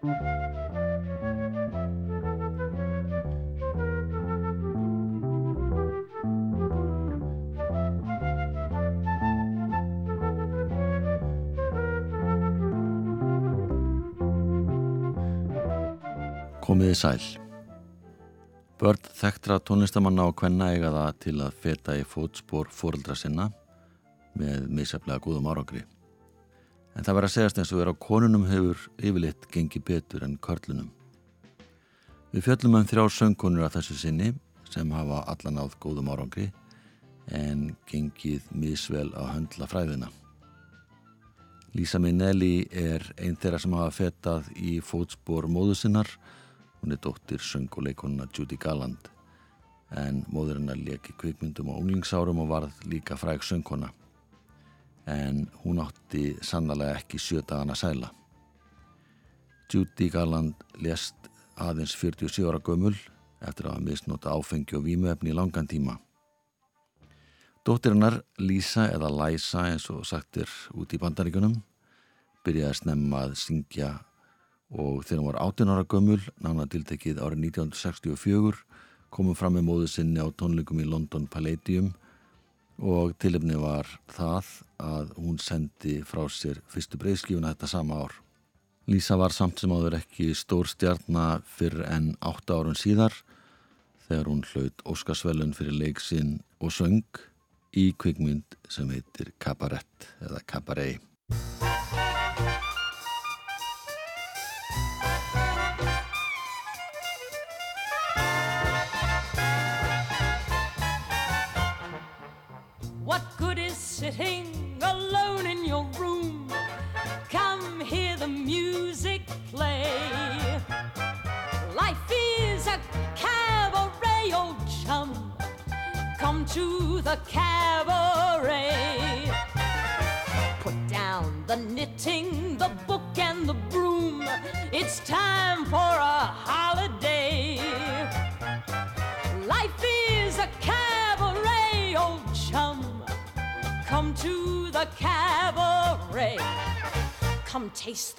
Komiði sæl. Börn þekktra tónlistamanna og hvenna eiga það til að feta í fótspór fóreldra sinna með misjaflega góðum árangri. En það verður að segjast eins og vera á konunum hefur yfirleitt gengið betur en körlunum. Við fjöllum um þrjá söngkonur af þessu sinni sem hafa allan áð góðum árangri en gengið misvel á höndla fræðina. Lísa Minnelli er einn þeirra sem hafa fetað í fótspór móðu sinnar Hún er dóttir sönguleikonuna Judy Galland en móður hennar leki kvikmyndum á unglingsárum og varð líka fræg söngkona. En hún átti sannlega ekki sjötaðan að sæla. Judy Galland lest aðeins 47 ára gömul eftir að hafa misnóta áfengi og vímuefni í langan tíma. Dóttirinnar Lísa eða Læsa eins og sagtir út í bandaríkunum byrjaði að snemma að syngja og þegar hún var 18 ára gömul, nána tiltekið árið 1964, komum fram með móðu sinni á tónleikum í London Palladium og tilefni var það að hún sendi frá sér fyrstu breyðskífuna þetta sama ár. Lísa var samt sem áður ekki stór stjarnar fyrir enn 8 árun síðar þegar hún hlaut Óskarsvellun fyrir leiksinn og söng í kvikmynd sem heitir Cabaret eða Cabaret.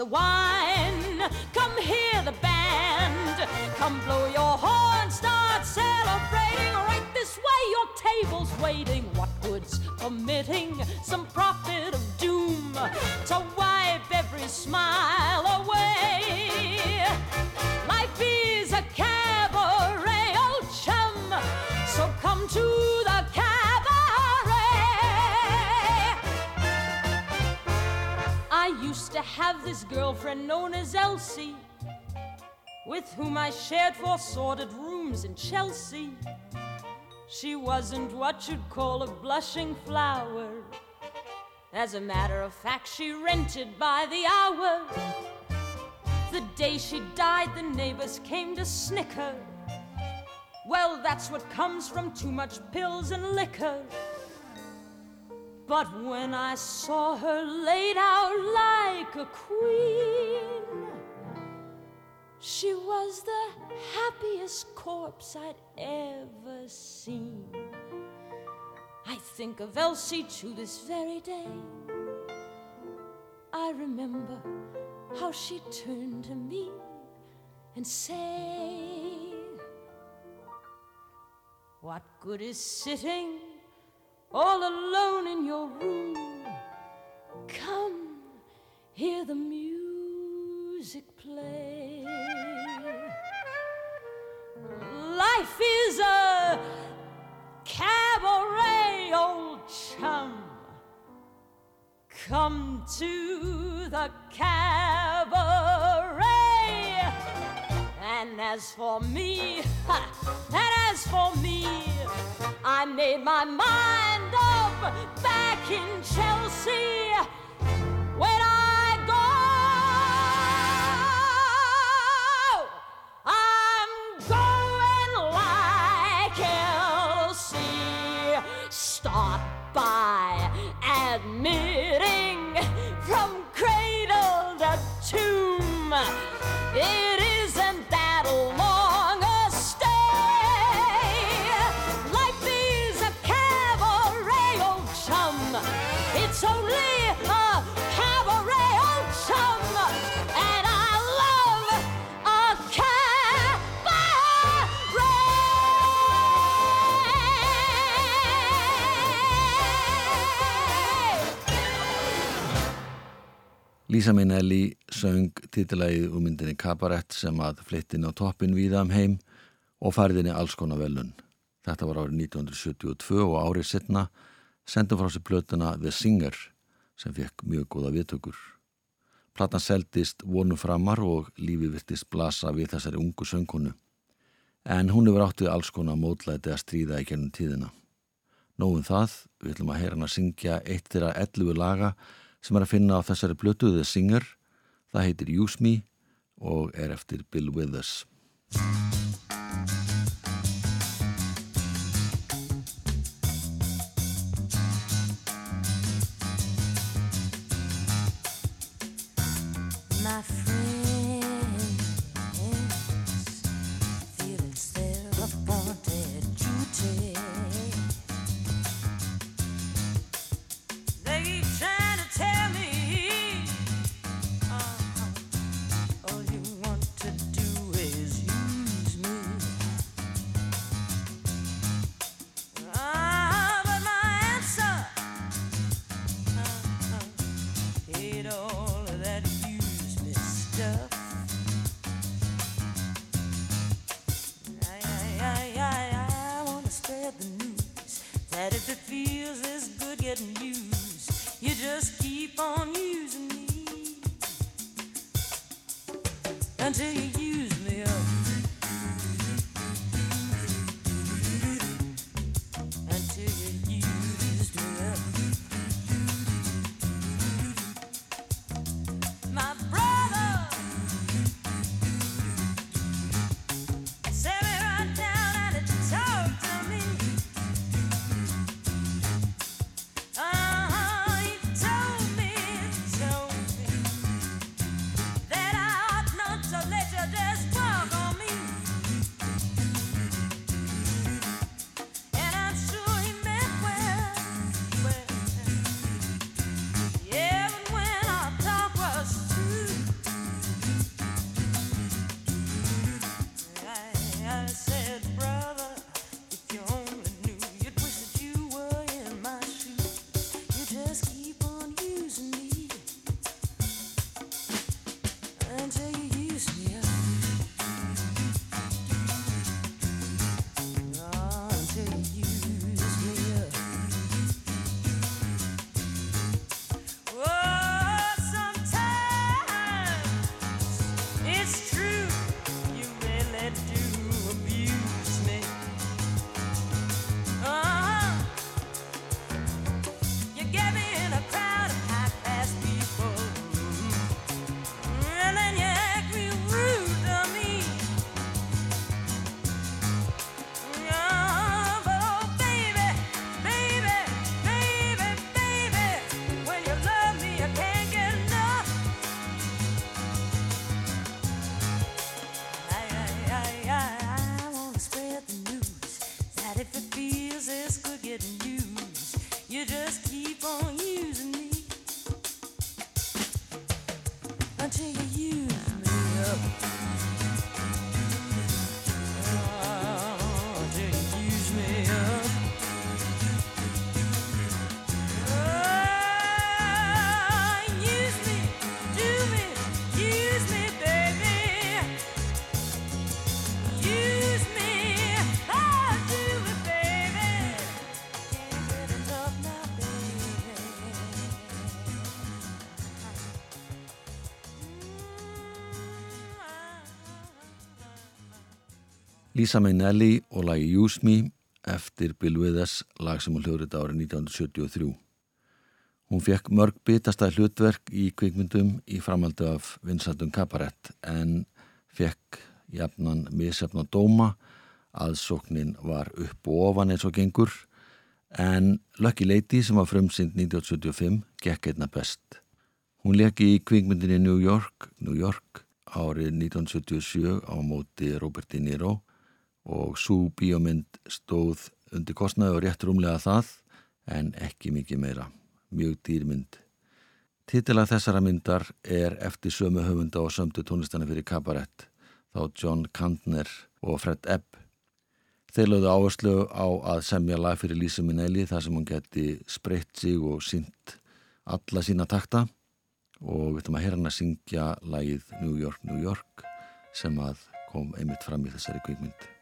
The wine. Used to have this girlfriend known as Elsie, with whom I shared four sordid rooms in Chelsea. She wasn't what you'd call a blushing flower. As a matter of fact, she rented by the hour. The day she died, the neighbors came to snicker. Well, that's what comes from too much pills and liquor. But when I saw her laid out like a queen, she was the happiest corpse I'd ever seen. I think of Elsie to this very day. I remember how she turned to me and said, What good is sitting all alone in your room. Come, hear the music play. Life is a cabaret, old chum. Come to the cabaret. And as for me, and as for me, I made my mind back in Chelsea Lisa Minnelli söng titilægið úr myndinni Kabarett sem að flyttin á toppin viðam heim og færðinni alls konar velun. Þetta var árið 1972 og árið setna sendum frá sér blötuna The Singer sem fekk mjög góða viðtökur. Platan seldist vonum framar og lífi virtist blasa við þessari ungu söngkonu. En hún hefur átt við alls konar mótlæti að stríða í gennum tíðina. Nóðum það, við ætlum að heyra hann að syngja eitt þeirra 11 laga sem er að finna á þessari blötu The Singer. Það heitir Use Me og er eftir Bill Withers. to use me up. Lisa Minnelli og lagi Use Me eftir Bill Withers, lag sem hún hljóðrið árið 1973. Hún fekk mörg bitastæð hlutverk í kvikmyndum í framaldu af Vinsandum Kabarett en fekk jafnan misjafna dóma aðsóknin var upp og ofan eins og gengur en Lucky Lady sem var frumsynd 1975 gekk einna best. Hún leki í kvikmyndinni New York, New York árið 1977 á móti Robert De Niro og svo bíómynd stóð undir kostnaði og rétt rúmlega það en ekki mikið meira, mjög dýrmynd. Titilag þessara myndar er eftir sömu höfunda og sömdu tónlistana fyrir Kabarett, þá John Kantner og Fred Ebb. Þeir lögðu áherslu á að semja lag fyrir Lísa Minnelli þar sem hún geti spreitt sig og sínt alla sína takta og við ætlum að að syngja lægið New York, New York sem að kom einmitt fram í þessari kvíkmynd.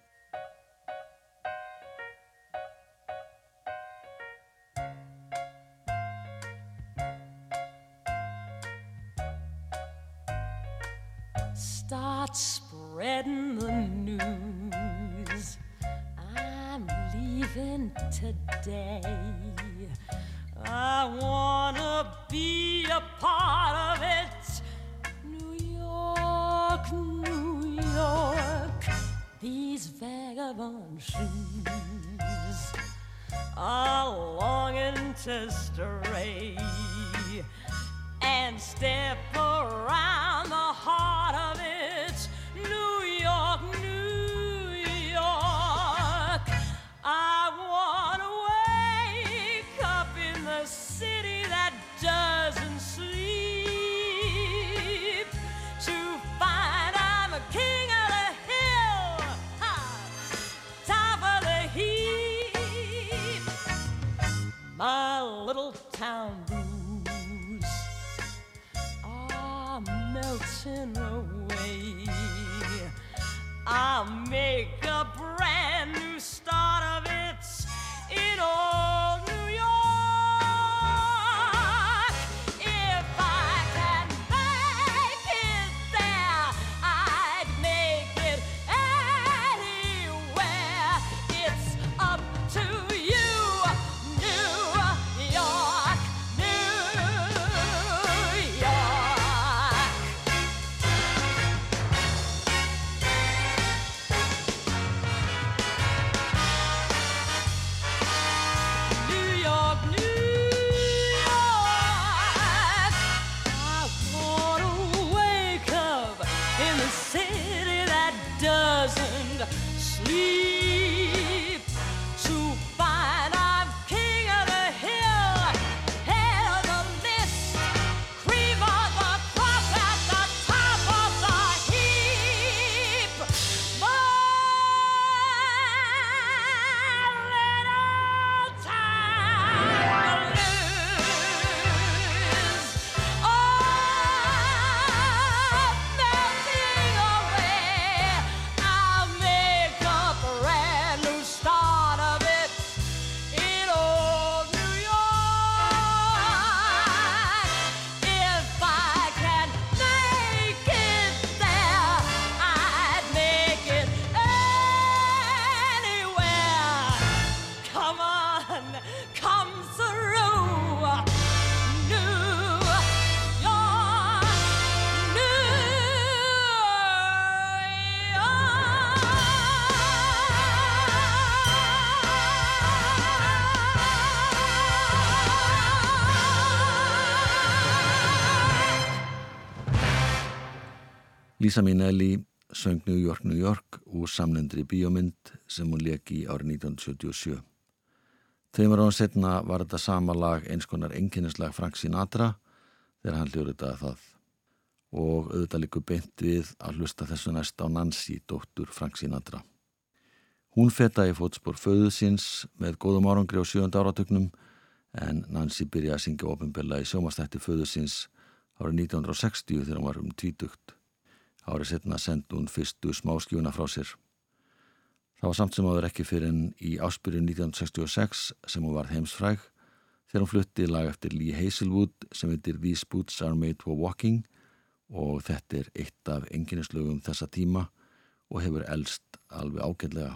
Lisa Minnelli söng New York, New York úr samlendri bíómynd sem hún leki árið 1977. Tveimur án setna var þetta sama lag eins konar enginnislag Frank Sinatra þegar hann hljóður þetta það og auðvitað líku beint við að hlusta þessu næst á Nancy, dóttur Frank Sinatra. Hún fetaði fótspor föðu síns með góðum árangri á sjönda áratögnum en Nancy byrjaði að syngja ofinbella í sjómastætti föðu síns árið 1960 þegar hún var um tvítugt. Árið setna sendi hún fyrstu smáskjúna frá sér. Það var samt sem áður ekki fyrir en í áspyrjun 1966 sem hún var heimsfræg þegar hún flutti lag eftir Lee Hazelwood sem heitir These Boots Are Made for Walking og þetta er eitt af enginnislögum þessa tíma og hefur elst alveg ágætlega.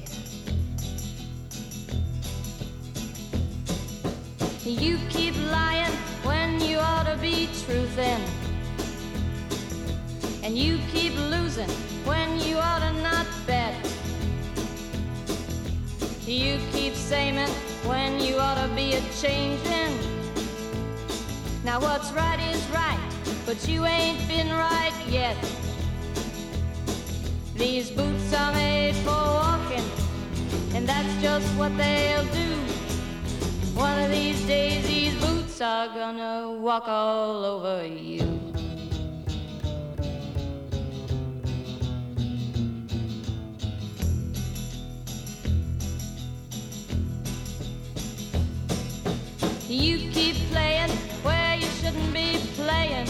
You keep lying when you ought to be truthing. And you keep losing when you ought to not bet. You keep saying when you ought to be a changing. Now what's right is right, but you ain't been right yet. These boots are made for walking, and that's just what they'll do. One of these days, these boots are gonna walk all over you. You keep playing where you shouldn't be playing.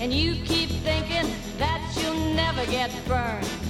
And you keep thinking that you'll never get burned.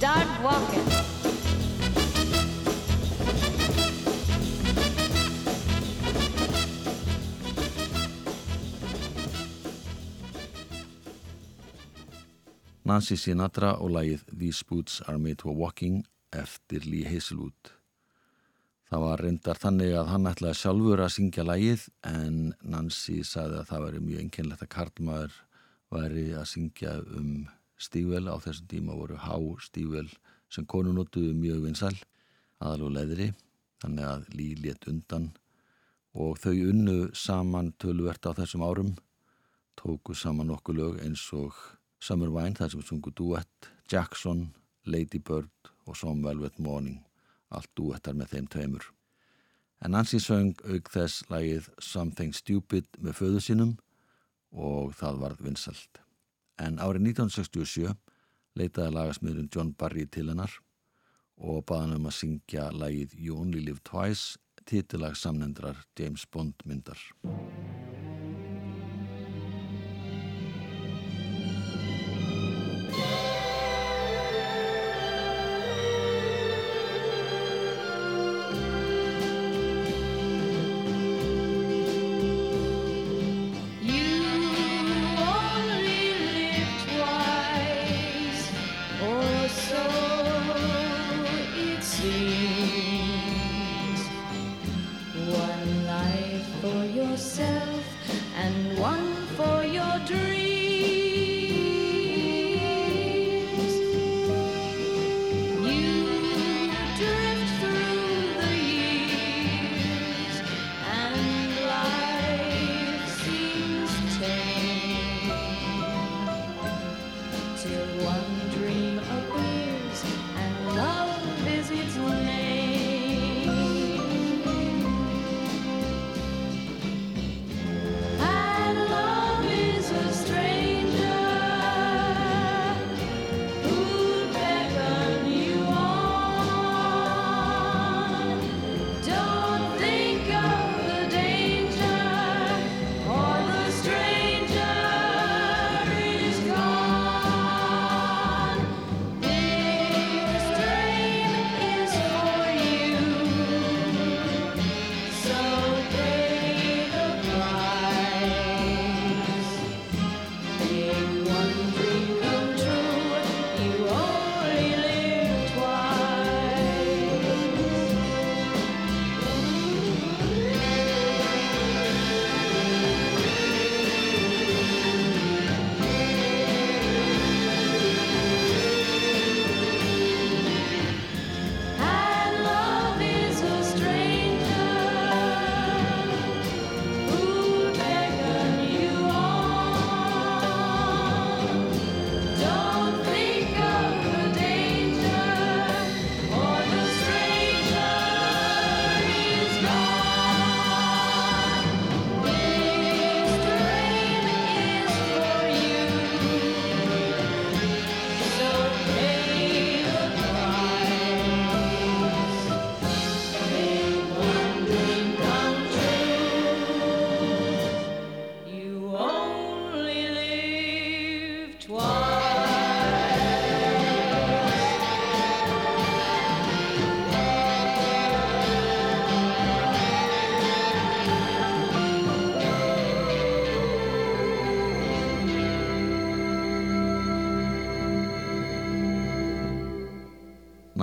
Start walking. Nancy Sinatra og lagið These Boots Are Made for Walking eftir Lee Hazelwood. Það var reyndar þannig að hann ætlaði sjálfur að syngja lagið en Nancy sagði að það væri mjög einkennlegt að Karlmaður væri að syngja um stígvel á þessum tíma voru há stígvel sem konunóttuðu mjög vinsæl aðal og leðri þannig að Lee létt undan og þau unnu saman tölvert á þessum árum tóku saman nokkuð lög eins og Summer Wine, það sem sungu duett, Jackson, Lady Bird og Some Velvet Morning, allt duettar með þeim tveimur. En Nancy söng auk þess lagið Something Stupid með föðu sínum og það varð vinsalt. En árið 1967 leitaði lagasmiðurinn John Barry til hennar og baði hann um að syngja lagið You Only Live Twice, titilag samnendrar James Bond myndar.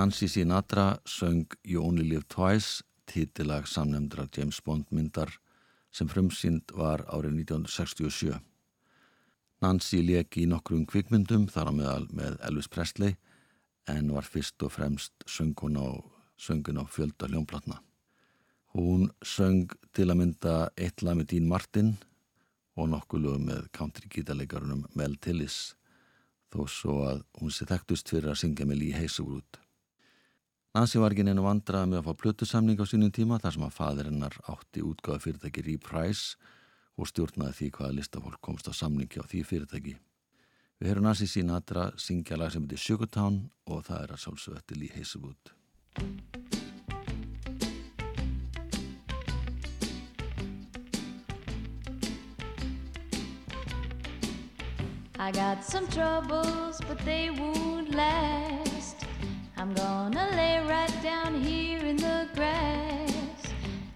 Nancy Sinatra söng You Only Live Twice, títilag samnefndra James Bond myndar sem frumsýnd var árið 1967. Nancy leki í nokkrum kvikmyndum þar á meðal með Elvis Presley en var fyrst og fremst söngun á, söngun á fjölda hljómplatna. Hún söng til að mynda eitt lag með Dean Martin og nokkuð lög með country gítarleikarunum Mel Tillis þó svo að hún sé þekktust fyrir að syngja með Lee Hazelwood. Nancy var ekki neina vandrað með að fá plötusamning á sínum tíma þar sem að fadirinnar átti útgáða fyrirtæki Reprise og stjórnaði því hvaða listafólk komst á samningi á því fyrirtæki. Við höfum Nancy Sinatra syngja lag sem heitir Sugartown og það er að sálsögðu eftir Lee Hazelwood. I got some troubles, but they won't last. I'm gonna lay right down here in the grass.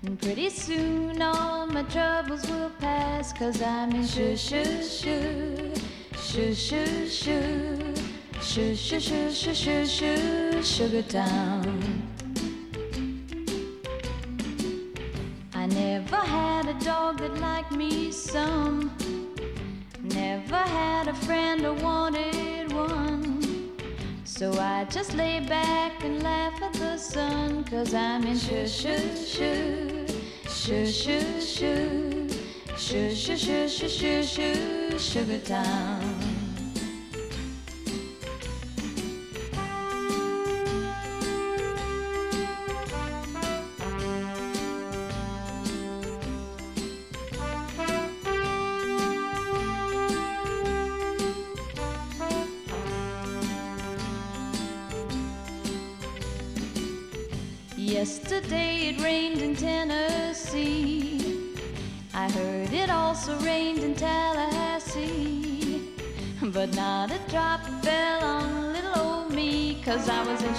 And pretty soon all my troubles will pass. Cause I'm in shoo shoo shoo, shoo shoo shoo, shoo shoo shoo shoo shoo shoo, Sugar Town. I never had a dog that liked me some. Never had a friend or wanted. So I just lay back and laugh at the sun. Cause I'm in shoo shoo shoo, shoo shoo shoo, shoo shoo shoo shoo shoo Sugar Town.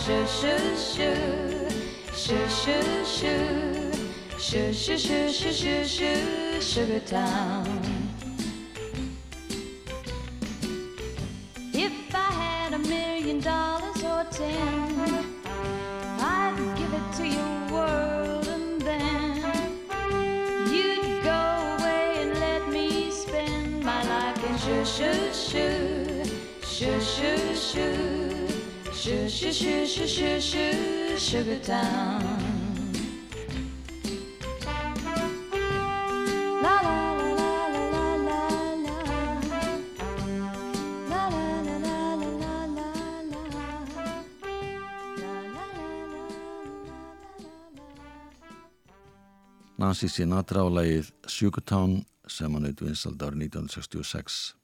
Shoo shoo shoo, shoo shoo shoo, shoo shoo shoo shoo shoo shoo, Sugar Town. If I had a million dollars or ten, I'd give it to your world and then you'd go away and let me spend my life in shoo shoo shoo, shoo shoo shoo, shoo shoo shoo shoo, Sugar Town. Nancy Sinatra á lagið Sugartown sem hann auðvitað vinsald árið 1966.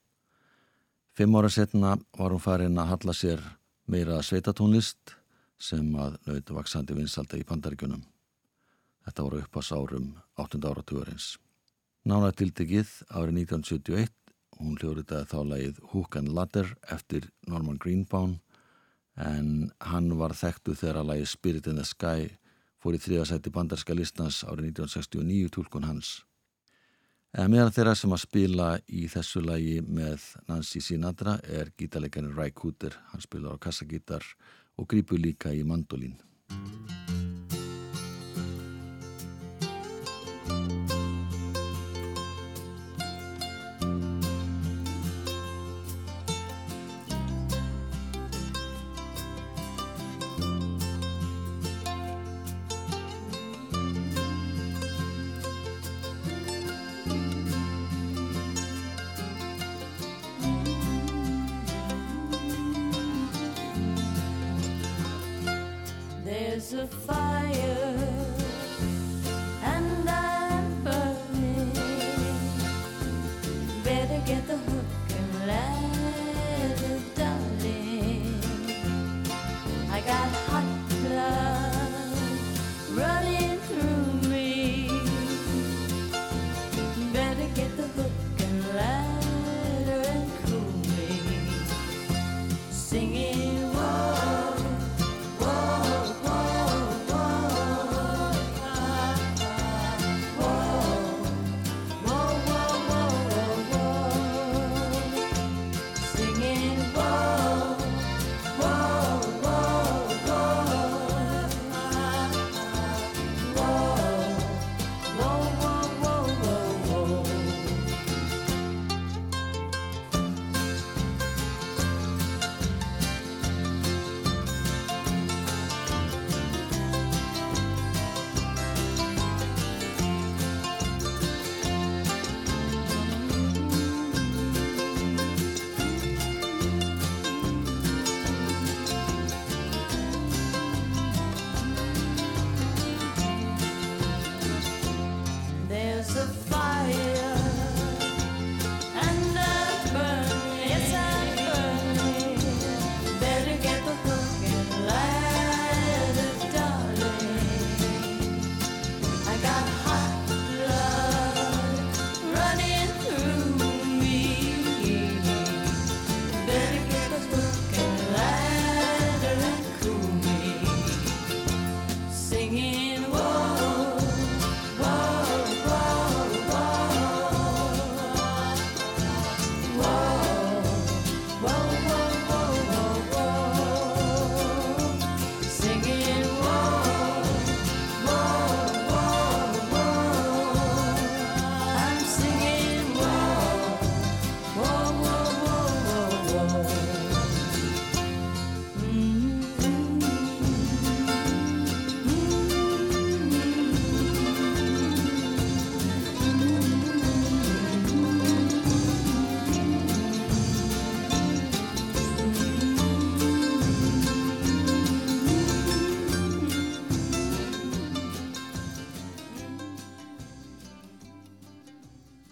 Fimm ára setna var hún farin að halla sér meira sveitatónlist sem að nauti vaksandi vinsalda í pandaríkunum. Þetta voru uppás árum 8. ára tugarins. Nána tildegið árið 1971, hún hljóriðaði þá lagið Hook and Ladder eftir Norman Greenbaum en hann var þekktu þegar að lagið Spirit in the Sky fór í þriðasætti bandarska listans árið 1969 tólkun hans. Eða meðan þeirra sem að spila í þessu lagi með Nancy Sinatra er gítarleikarinn Ray Cooter, hann spilar á kassagítar og grípur líka í mandolín.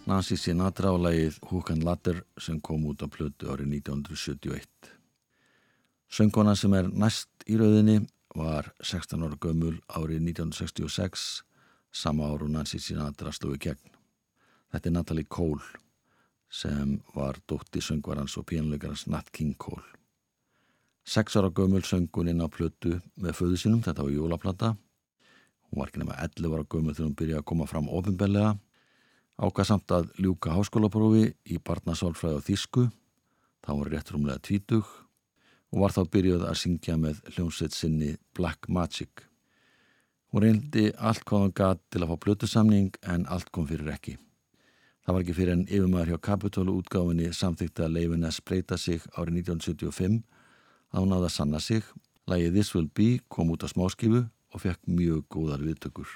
Nancy Sinatra á lagið Hook and Ladder sem kom út á plötu árið 1971. Söngona sem er næst í rauðinni var 16 ára gömul árið 1966 sama áru Nancy Sinatra stóði gegn. Þetta er Natalie Cole sem var dótti söngvarans og pínuleikarans Nat King Cole. Seks ára gömul söngun inn á plötu með föðu sinum, þetta var jólaplata. Hún var ekki nema 11 ára gömul þegar hún byrjaði að koma fram ofinbellega. Ákvað samt að ljúka háskólaprófi í barnasálfræði og þísku. Það var rétt rúmlega tvítug og var þá byrjuð að syngja með hljómsveit sinni Black Magic. Hún reyndi allt hvað hann gæt til að fá plötusamning en allt kom fyrir ekki. Það var ekki fyrir en yfirmæður hjá Capitol útgáfinni samþykta að leifin að spreita sig árið 1975 að hún áða að sanna sig. Lægið This Will Be kom út á smáskifu og fekk mjög góðar viðtökur.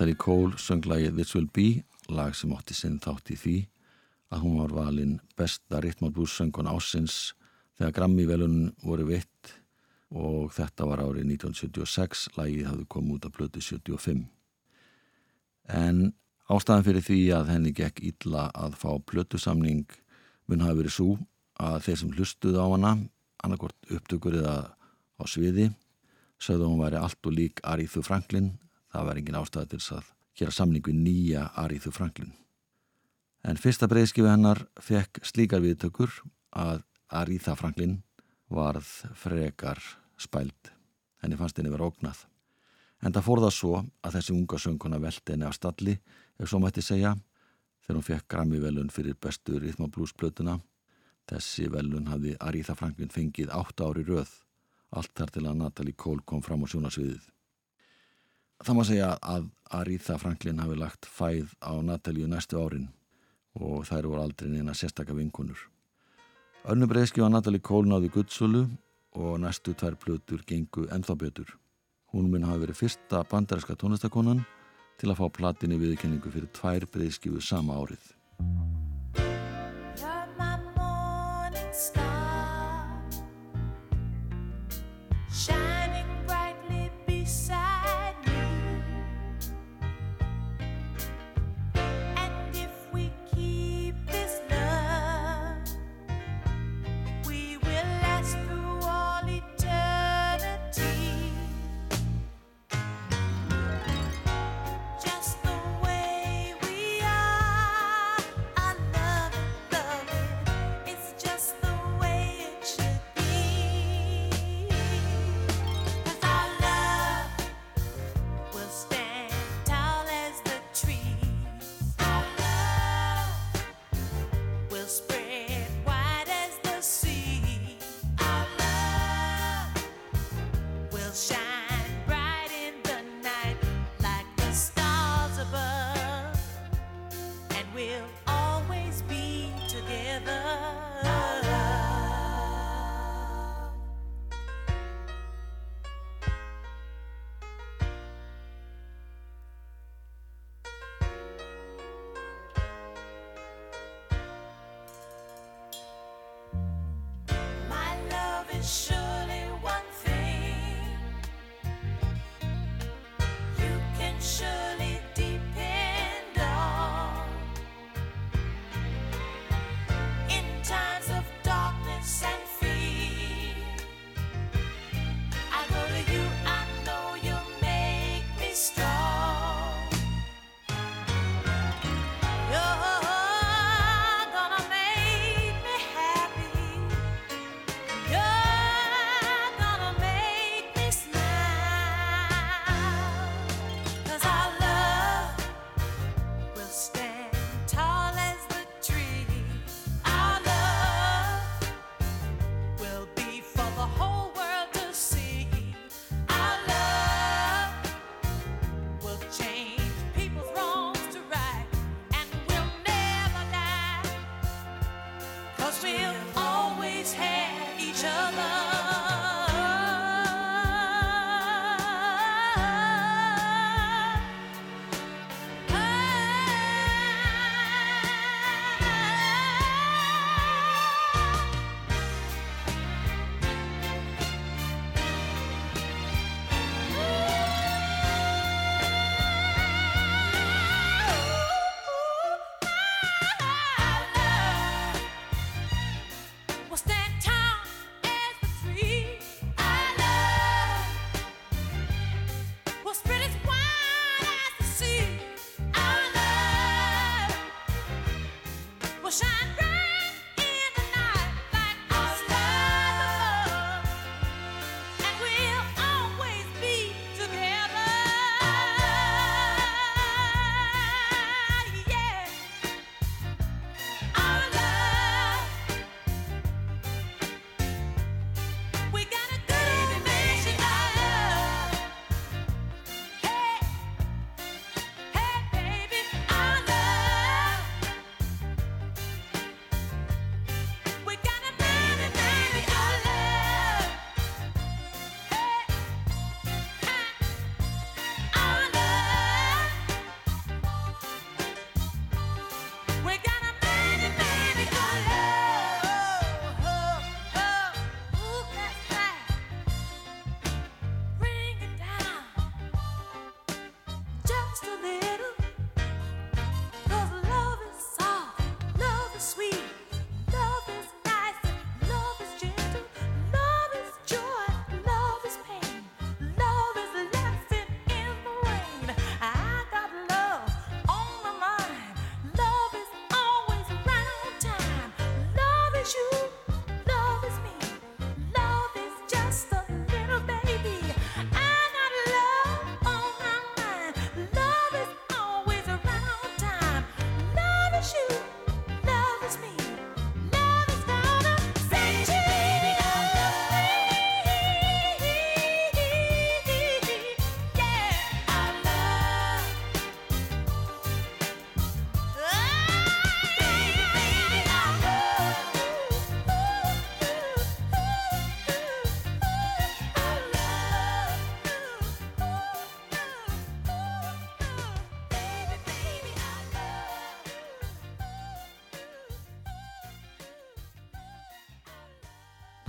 Natalie Cole söng lagið This Will Be, lag sem átti sinn þátt í því að hún var valinn besta ritmálbús söngun ásins þegar Grammy velun voru vitt og þetta var árið 1976, lagið hafði komið út af blötu 75. En ástæðan fyrir því að henni gekk illa að fá blötusamning mun hafi verið svo að þeir sem hlustuð á hana, annarkort upptökur eða á sviði, sögðu hún væri allt og lík Aríðu Franklin Það var engin ástæða til að gera samningu nýja Aríðu Franklin. En fyrsta breyðskifi hennar fekk slíkar viðtökur að Aríða Franklin varð frekar spæld. Henni fannst henni vera ógnað. En það fór það svo að þessi unga sönguna veldi henni af stalli, ef svo mætti segja, þegar hún fekk Grammy velun fyrir bestu Rhythm and Blues blötuna. Þessi velun hafði Aríða Franklin fengið átta ári röð, allt þar til að Natalie Cole kom fram á sjónasviðið. Það má segja að Aríða Franklin hafi lagt fæð á Natalíu næstu árin og þær voru aldrei neina sérstakka vinkunur. Önnu breyðski var Natalie Cole náði guddsölu og næstu tvær plötur gengu ennþá betur. Hún mun hafi verið fyrsta bandarinska tónlistakonan til að fá platinni viðkenningu fyrir tvær breyðskifu sama árið.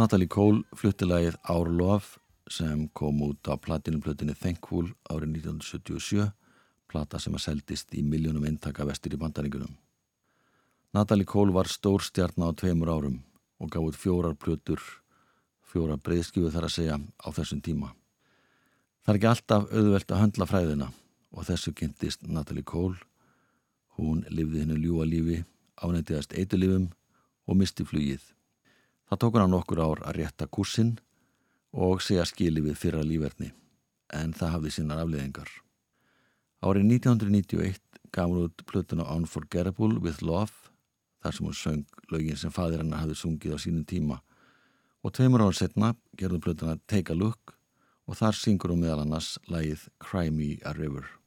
Natalie Cole flutti lagið Love sem kom út á platinumplötinni Thankful árið 1977 plata sem að seldist í miljónum eintaka vestir í bandaríkunum. Natalie Cole var stór stjarnar á tveimur árum og gaf út fjórar plötur, fjórar breyðskifu þar að segja á þessum tíma. Það er ekki alltaf auðvelt að höndla fræðina og þessu kynntist Natalie Cole. Hún lifði hennu ljúa lífi, ánættiðast eitulífum og misti flugið. Það tók hann nokkur ár að rétta kursin og segja skili við fyrra lífverðni, en það hafði sínar afleðingar. Árið 1991 gaf hún út plötuna Unforgettable with Love, þar sem hún söng lögin sem fadir hennar hafði sungið á sínum tíma, og tveimur ár setna gerði plötuna Take a Look og þar syngur hún meðal annars lægið Cry Me a River.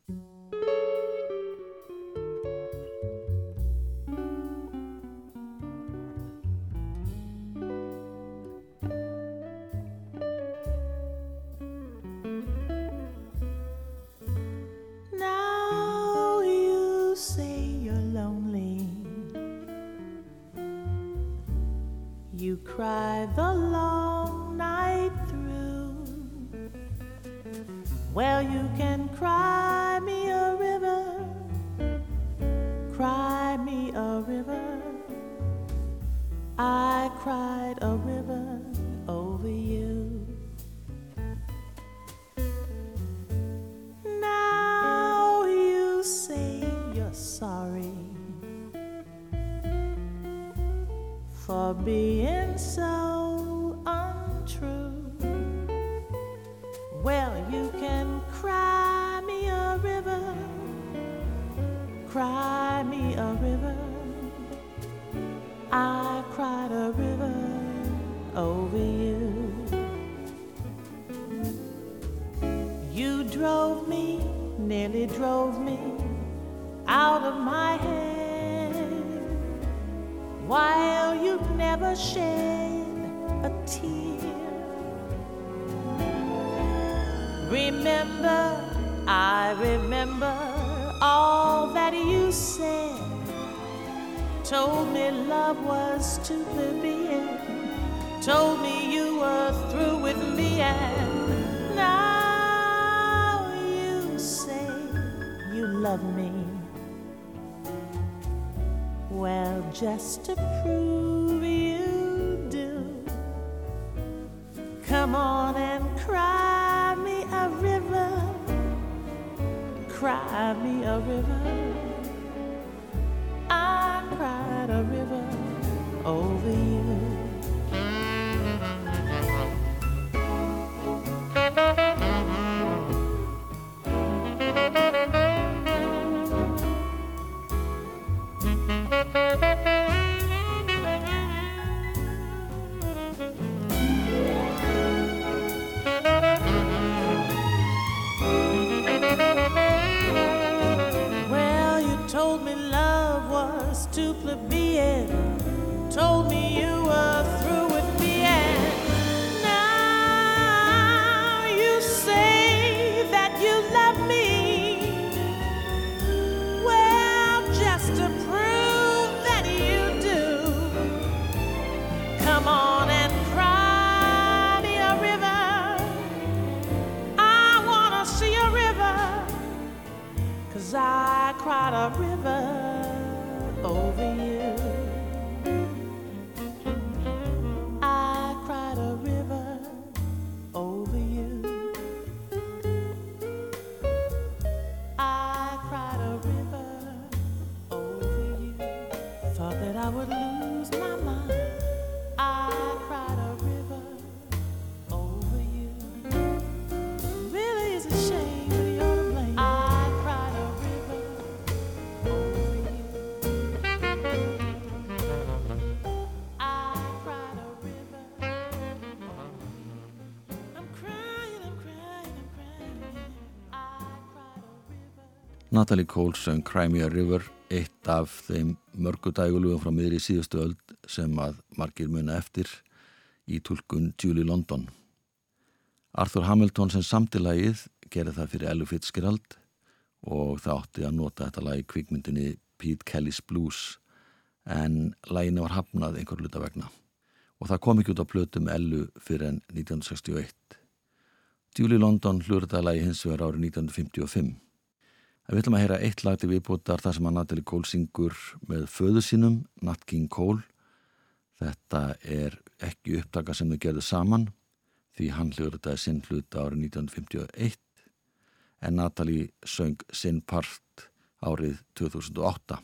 Natalie Cole söng Crimea River eitt af þeim mörgu dægulugum frá miðri síðustu öll sem að margir muna eftir í tólkun Julie London. Arthur Hamilton sem samtilagið gerði það fyrir Elu Fitzgerald og það átti að nota þetta lag í kvikmyndinni Pete Kelly's Blues en læginu var hafnað einhver luta vegna og það kom ekki út á plötum Ellu fyrir enn 1961. Julie London hlurða lagi hins vegar árið 1955. Við ætlum að heyra eitt lag til viðbútar þar sem að Natalie Cole syngur með föðu sínum, Nat King Cole. Þetta er ekki upptaka sem þau gerðu saman því hann hlurðaði sinn hluta árið 1951 en Natalie söng sinn part árið 2008.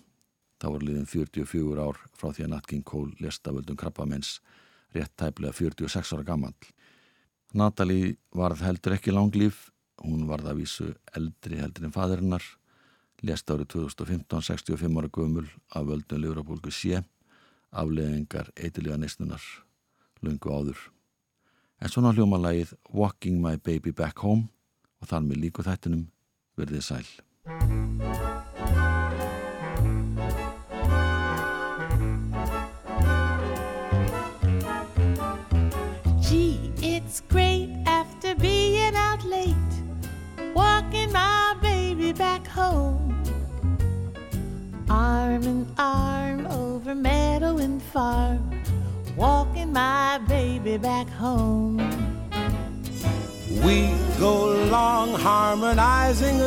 Það voru liðin 44 ár frá því að Nat King Cole lesta völdum krabbamenns rétt tæplega 46 ára gammal. Natalie varð heldur ekki langlýf, hún varð að vísu eldri heldur en fadirinnar, lesta árið 2015, 65 ára gömul af völdum Livrabólgu sé, afleðingar eitthilíða neisnunar, lungu áður. En svona hljóma lagið Walking My Baby Back Home og þar með líku þættinum verðið sæl.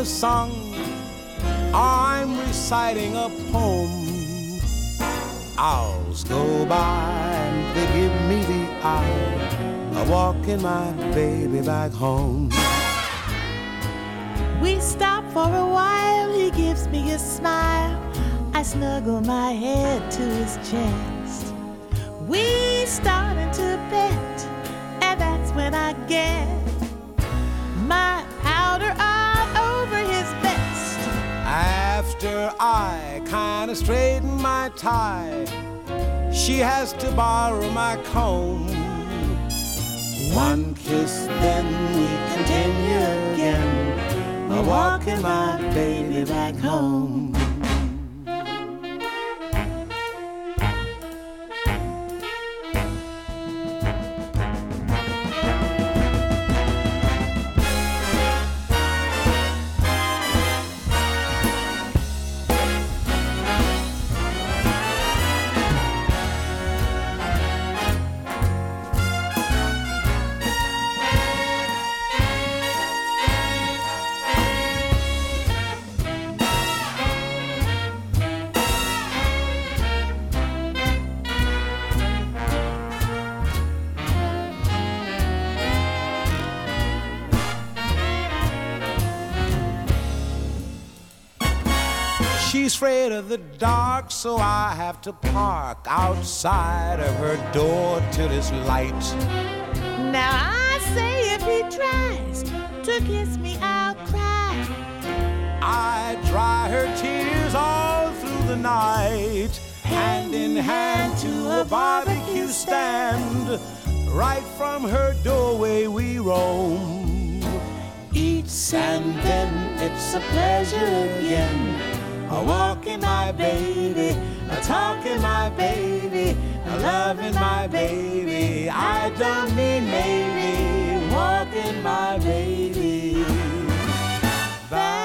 Song. I'm reciting a poem. Hours go by and they give me the eye. I walk in my baby back home. We stop for a while, he gives me a smile. I snuggle my head to his chest. We start into bed, and that's when I get I kinda straighten my tie, she has to borrow my comb. One kiss, then we continue again. I'm walking my baby back home. Afraid of the dark, so I have to park outside of her door till it's light. Now I say if he tries to kiss me, I'll cry. I dry her tears all through the night, hand in hand to a barbecue stand. Right from her doorway we roam. Eats and then it's a pleasure again. I walk in my baby, I talk in my baby, I love in my baby. I don't mean maybe, walk in my baby. Bye.